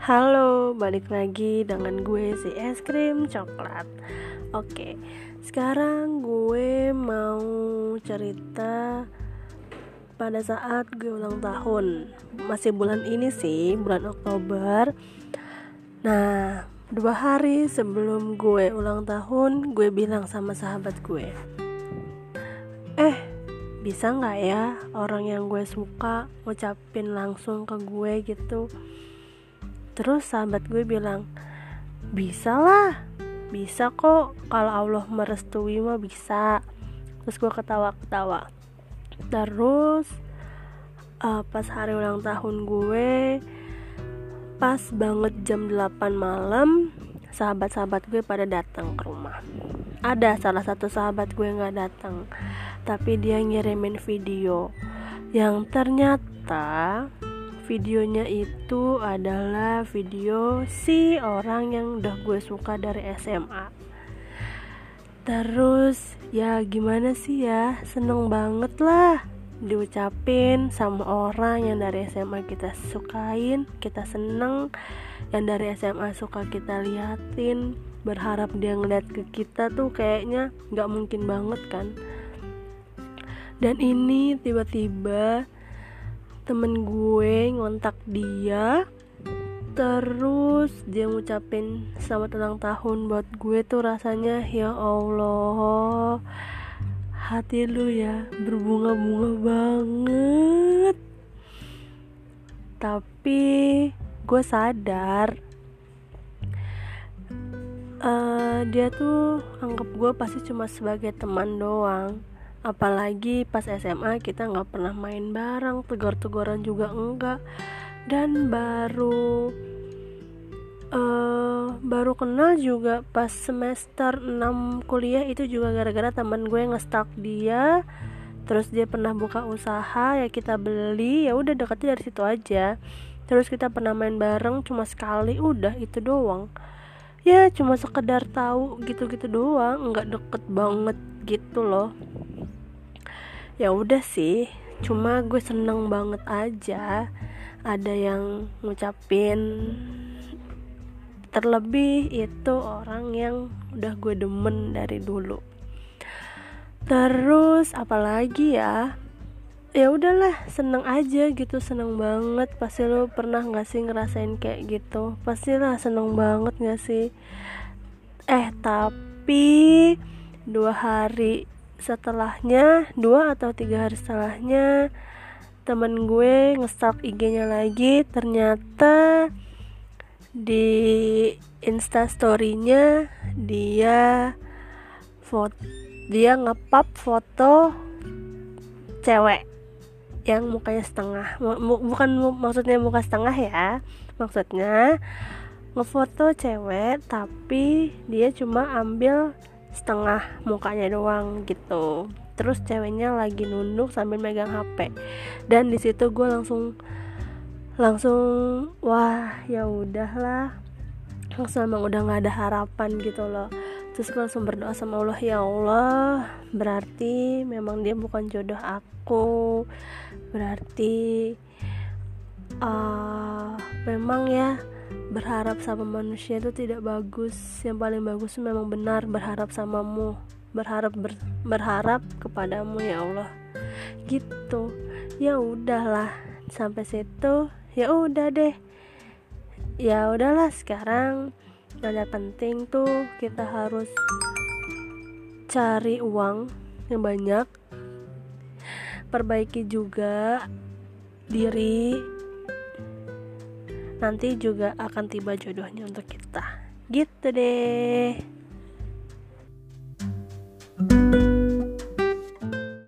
Halo, balik lagi dengan gue si es krim coklat. Oke, sekarang gue mau cerita pada saat gue ulang tahun. Masih bulan ini sih, bulan Oktober. Nah, dua hari sebelum gue ulang tahun, gue bilang sama sahabat gue, eh bisa nggak ya orang yang gue suka ngucapin langsung ke gue gitu terus sahabat gue bilang bisa lah bisa kok. Kalau Allah merestui mah bisa. Terus gue ketawa-ketawa. Terus uh, pas hari ulang tahun gue pas banget jam 8 malam sahabat-sahabat gue pada datang ke rumah. Ada salah satu sahabat gue nggak datang tapi dia ngirimin video yang ternyata videonya itu adalah video si orang yang udah gue suka dari SMA terus ya gimana sih ya? Seneng banget lah diucapin sama orang yang dari SMA kita sukain kita seneng. Yang dari SMA suka kita liatin berharap dia ngeliat ke kita tuh kayaknya nggak mungkin banget kan. Dan ini tiba-tiba temen gue ngontak dia terus dia ngucapin selamat ulang tahun buat gue tuh rasanya ya Allah hati lu ya berbunga-bunga banget. Tapi gue sadar uh, dia tuh anggap gue pasti cuma sebagai teman doang apalagi pas SMA kita nggak pernah main bareng tegur-teguran juga enggak. Dan baru uh, baru kenal juga pas semester 6 kuliah itu juga gara-gara teman gue ngestak dia. Terus dia pernah buka usaha ya kita beli ya udah deketnya dari situ aja. Terus kita pernah main bareng cuma sekali udah itu doang. Ya cuma sekedar tahu gitu-gitu doang nggak deket banget gitu loh ya udah sih cuma gue seneng banget aja ada yang ngucapin. Terlebih itu orang yang udah gue demen dari dulu. Terus apalagi ya? Ya udahlah seneng aja gitu seneng banget. Pasti lo pernah nggak sih ngerasain kayak gitu? Pastilah seneng banget nggak sih? Eh tapi dua hari setelahnya dua atau tiga hari setelahnya temen gue ngestalk IG-nya lagi ternyata di instastorynya dia foto dia ngepap foto cewek yang mukanya setengah. Bukan maksudnya muka setengah ya maksudnya ngefoto cewek tapi dia cuma ambil setengah mukanya doang gitu. Terus ceweknya lagi nunduk sambil megang HP dan di situ gue langsung langsung wah ya udahlah. Langsung emang udah nggak ada harapan gitu loh. Terus gue langsung berdoa sama Allah ya Allah berarti memang dia bukan jodoh aku. Berarti uh, memang ya berharap sama manusia itu tidak bagus. Yang paling bagus memang benar berharap samamu. Berharap ber, berharap kepadamu ya Allah. Gitu. Ya udahlah. Sampai situ ya udah deh. Ya udahlah sekarang yang penting tuh kita harus cari uang yang banyak. Perbaiki juga diri nanti juga akan tiba jodohnya untuk kita. Gitu deh. thank you